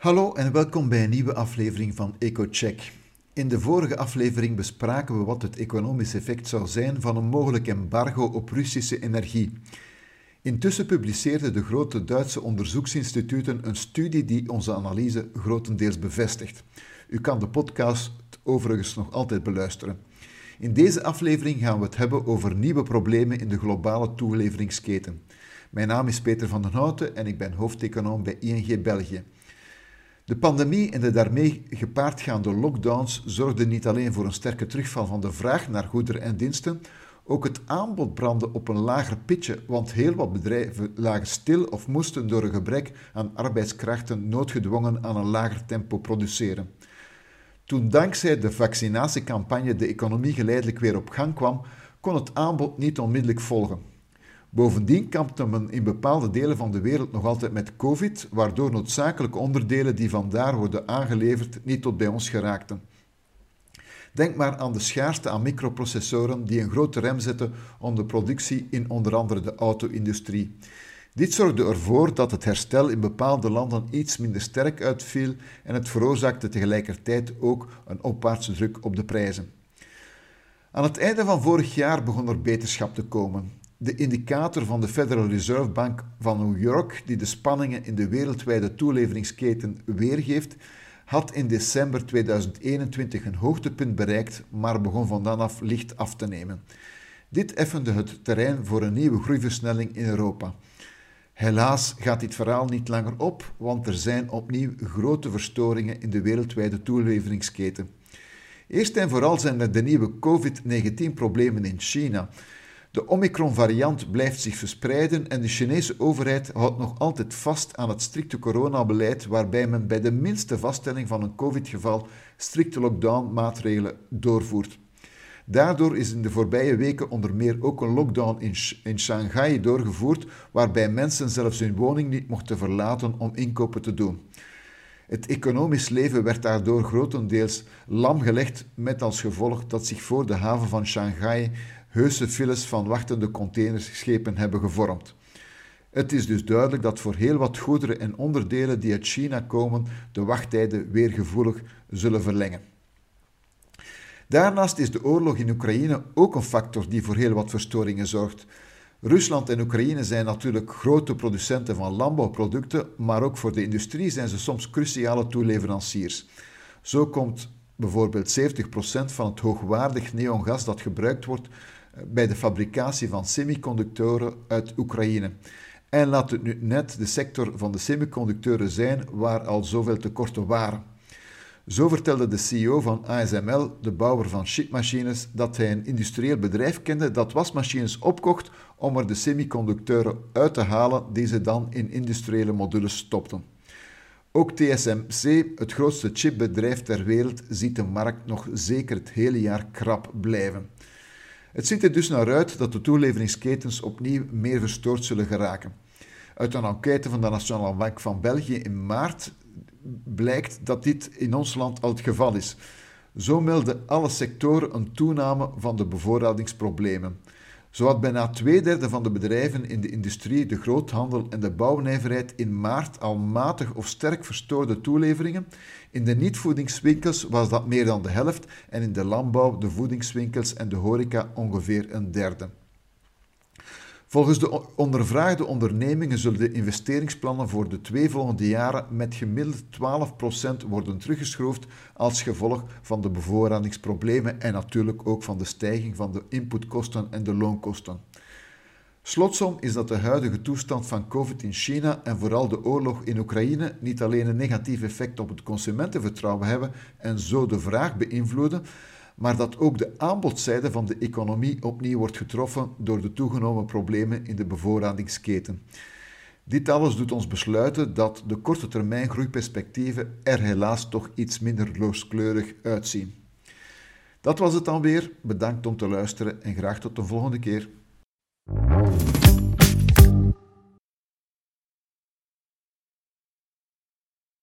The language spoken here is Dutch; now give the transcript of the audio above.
Hallo en welkom bij een nieuwe aflevering van EcoCheck. In de vorige aflevering bespraken we wat het economisch effect zou zijn van een mogelijk embargo op Russische energie. Intussen publiceerden de grote Duitse onderzoeksinstituten een studie die onze analyse grotendeels bevestigt. U kan de podcast overigens nog altijd beluisteren. In deze aflevering gaan we het hebben over nieuwe problemen in de globale toeleveringsketen. Mijn naam is Peter van den Houten en ik ben hoofdeconoom bij ING België. De pandemie en de daarmee gepaardgaande lockdowns zorgden niet alleen voor een sterke terugval van de vraag naar goederen en diensten, ook het aanbod brandde op een lager pitje, want heel wat bedrijven lagen stil of moesten door een gebrek aan arbeidskrachten noodgedwongen aan een lager tempo produceren. Toen dankzij de vaccinatiecampagne de economie geleidelijk weer op gang kwam, kon het aanbod niet onmiddellijk volgen. Bovendien kampte men in bepaalde delen van de wereld nog altijd met COVID, waardoor noodzakelijke onderdelen die vandaar worden aangeleverd niet tot bij ons geraakten. Denk maar aan de schaarste aan microprocessoren die een grote rem zetten op de productie in onder andere de auto-industrie. Dit zorgde ervoor dat het herstel in bepaalde landen iets minder sterk uitviel en het veroorzaakte tegelijkertijd ook een opwaartse druk op de prijzen. Aan het einde van vorig jaar begon er beterschap te komen. De indicator van de Federal Reserve Bank van New York, die de spanningen in de wereldwijde toeleveringsketen weergeeft, had in december 2021 een hoogtepunt bereikt, maar begon van dan af licht af te nemen. Dit effende het terrein voor een nieuwe groeiversnelling in Europa. Helaas gaat dit verhaal niet langer op, want er zijn opnieuw grote verstoringen in de wereldwijde toeleveringsketen. Eerst en vooral zijn er de nieuwe COVID-19-problemen in China. De Omicron-variant blijft zich verspreiden en de Chinese overheid houdt nog altijd vast aan het strikte coronabeleid, waarbij men bij de minste vaststelling van een COVID-geval strikte lockdown-maatregelen doorvoert. Daardoor is in de voorbije weken onder meer ook een lockdown in, in Shanghai doorgevoerd, waarbij mensen zelfs hun woning niet mochten verlaten om inkopen te doen. Het economisch leven werd daardoor grotendeels lamgelegd, met als gevolg dat zich voor de haven van Shanghai heuse files van wachtende containerschepen hebben gevormd. Het is dus duidelijk dat voor heel wat goederen en onderdelen die uit China komen, de wachttijden weer gevoelig zullen verlengen. Daarnaast is de oorlog in Oekraïne ook een factor die voor heel wat verstoringen zorgt. Rusland en Oekraïne zijn natuurlijk grote producenten van landbouwproducten, maar ook voor de industrie zijn ze soms cruciale toeleveranciers. Zo komt bijvoorbeeld 70% van het hoogwaardig neongas dat gebruikt wordt bij de fabricatie van semiconductoren uit Oekraïne. En laat het nu net de sector van de semiconducteuren zijn waar al zoveel tekorten waren. Zo vertelde de CEO van ASML, de bouwer van chipmachines, dat hij een industrieel bedrijf kende dat wasmachines opkocht om er de semiconducteuren uit te halen die ze dan in industriële modules stopten. Ook TSMC, het grootste chipbedrijf ter wereld, ziet de markt nog zeker het hele jaar krap blijven. Het ziet er dus naar uit dat de toeleveringsketens opnieuw meer verstoord zullen geraken. Uit een enquête van de Nationale Bank van België in maart blijkt dat dit in ons land al het geval is. Zo melden alle sectoren een toename van de bevoorradingsproblemen. Zo had bijna twee derde van de bedrijven in de industrie, de groothandel en de bouwnijverheid in maart al matig of sterk verstoorde toeleveringen. In de niet-voedingswinkels was dat meer dan de helft en in de landbouw, de voedingswinkels en de horeca ongeveer een derde. Volgens de ondervraagde ondernemingen zullen de investeringsplannen voor de twee volgende jaren met gemiddeld 12% worden teruggeschroefd als gevolg van de bevoorradingsproblemen en natuurlijk ook van de stijging van de inputkosten en de loonkosten. Slotsom is dat de huidige toestand van COVID in China en vooral de oorlog in Oekraïne niet alleen een negatief effect op het consumentenvertrouwen hebben en zo de vraag beïnvloeden, maar dat ook de aanbodzijde van de economie opnieuw wordt getroffen door de toegenomen problemen in de bevoorradingsketen. Dit alles doet ons besluiten dat de korte termijn groeiperspectieven er helaas toch iets minder rooskleurig uitzien. Dat was het dan weer. Bedankt om te luisteren en graag tot de volgende keer.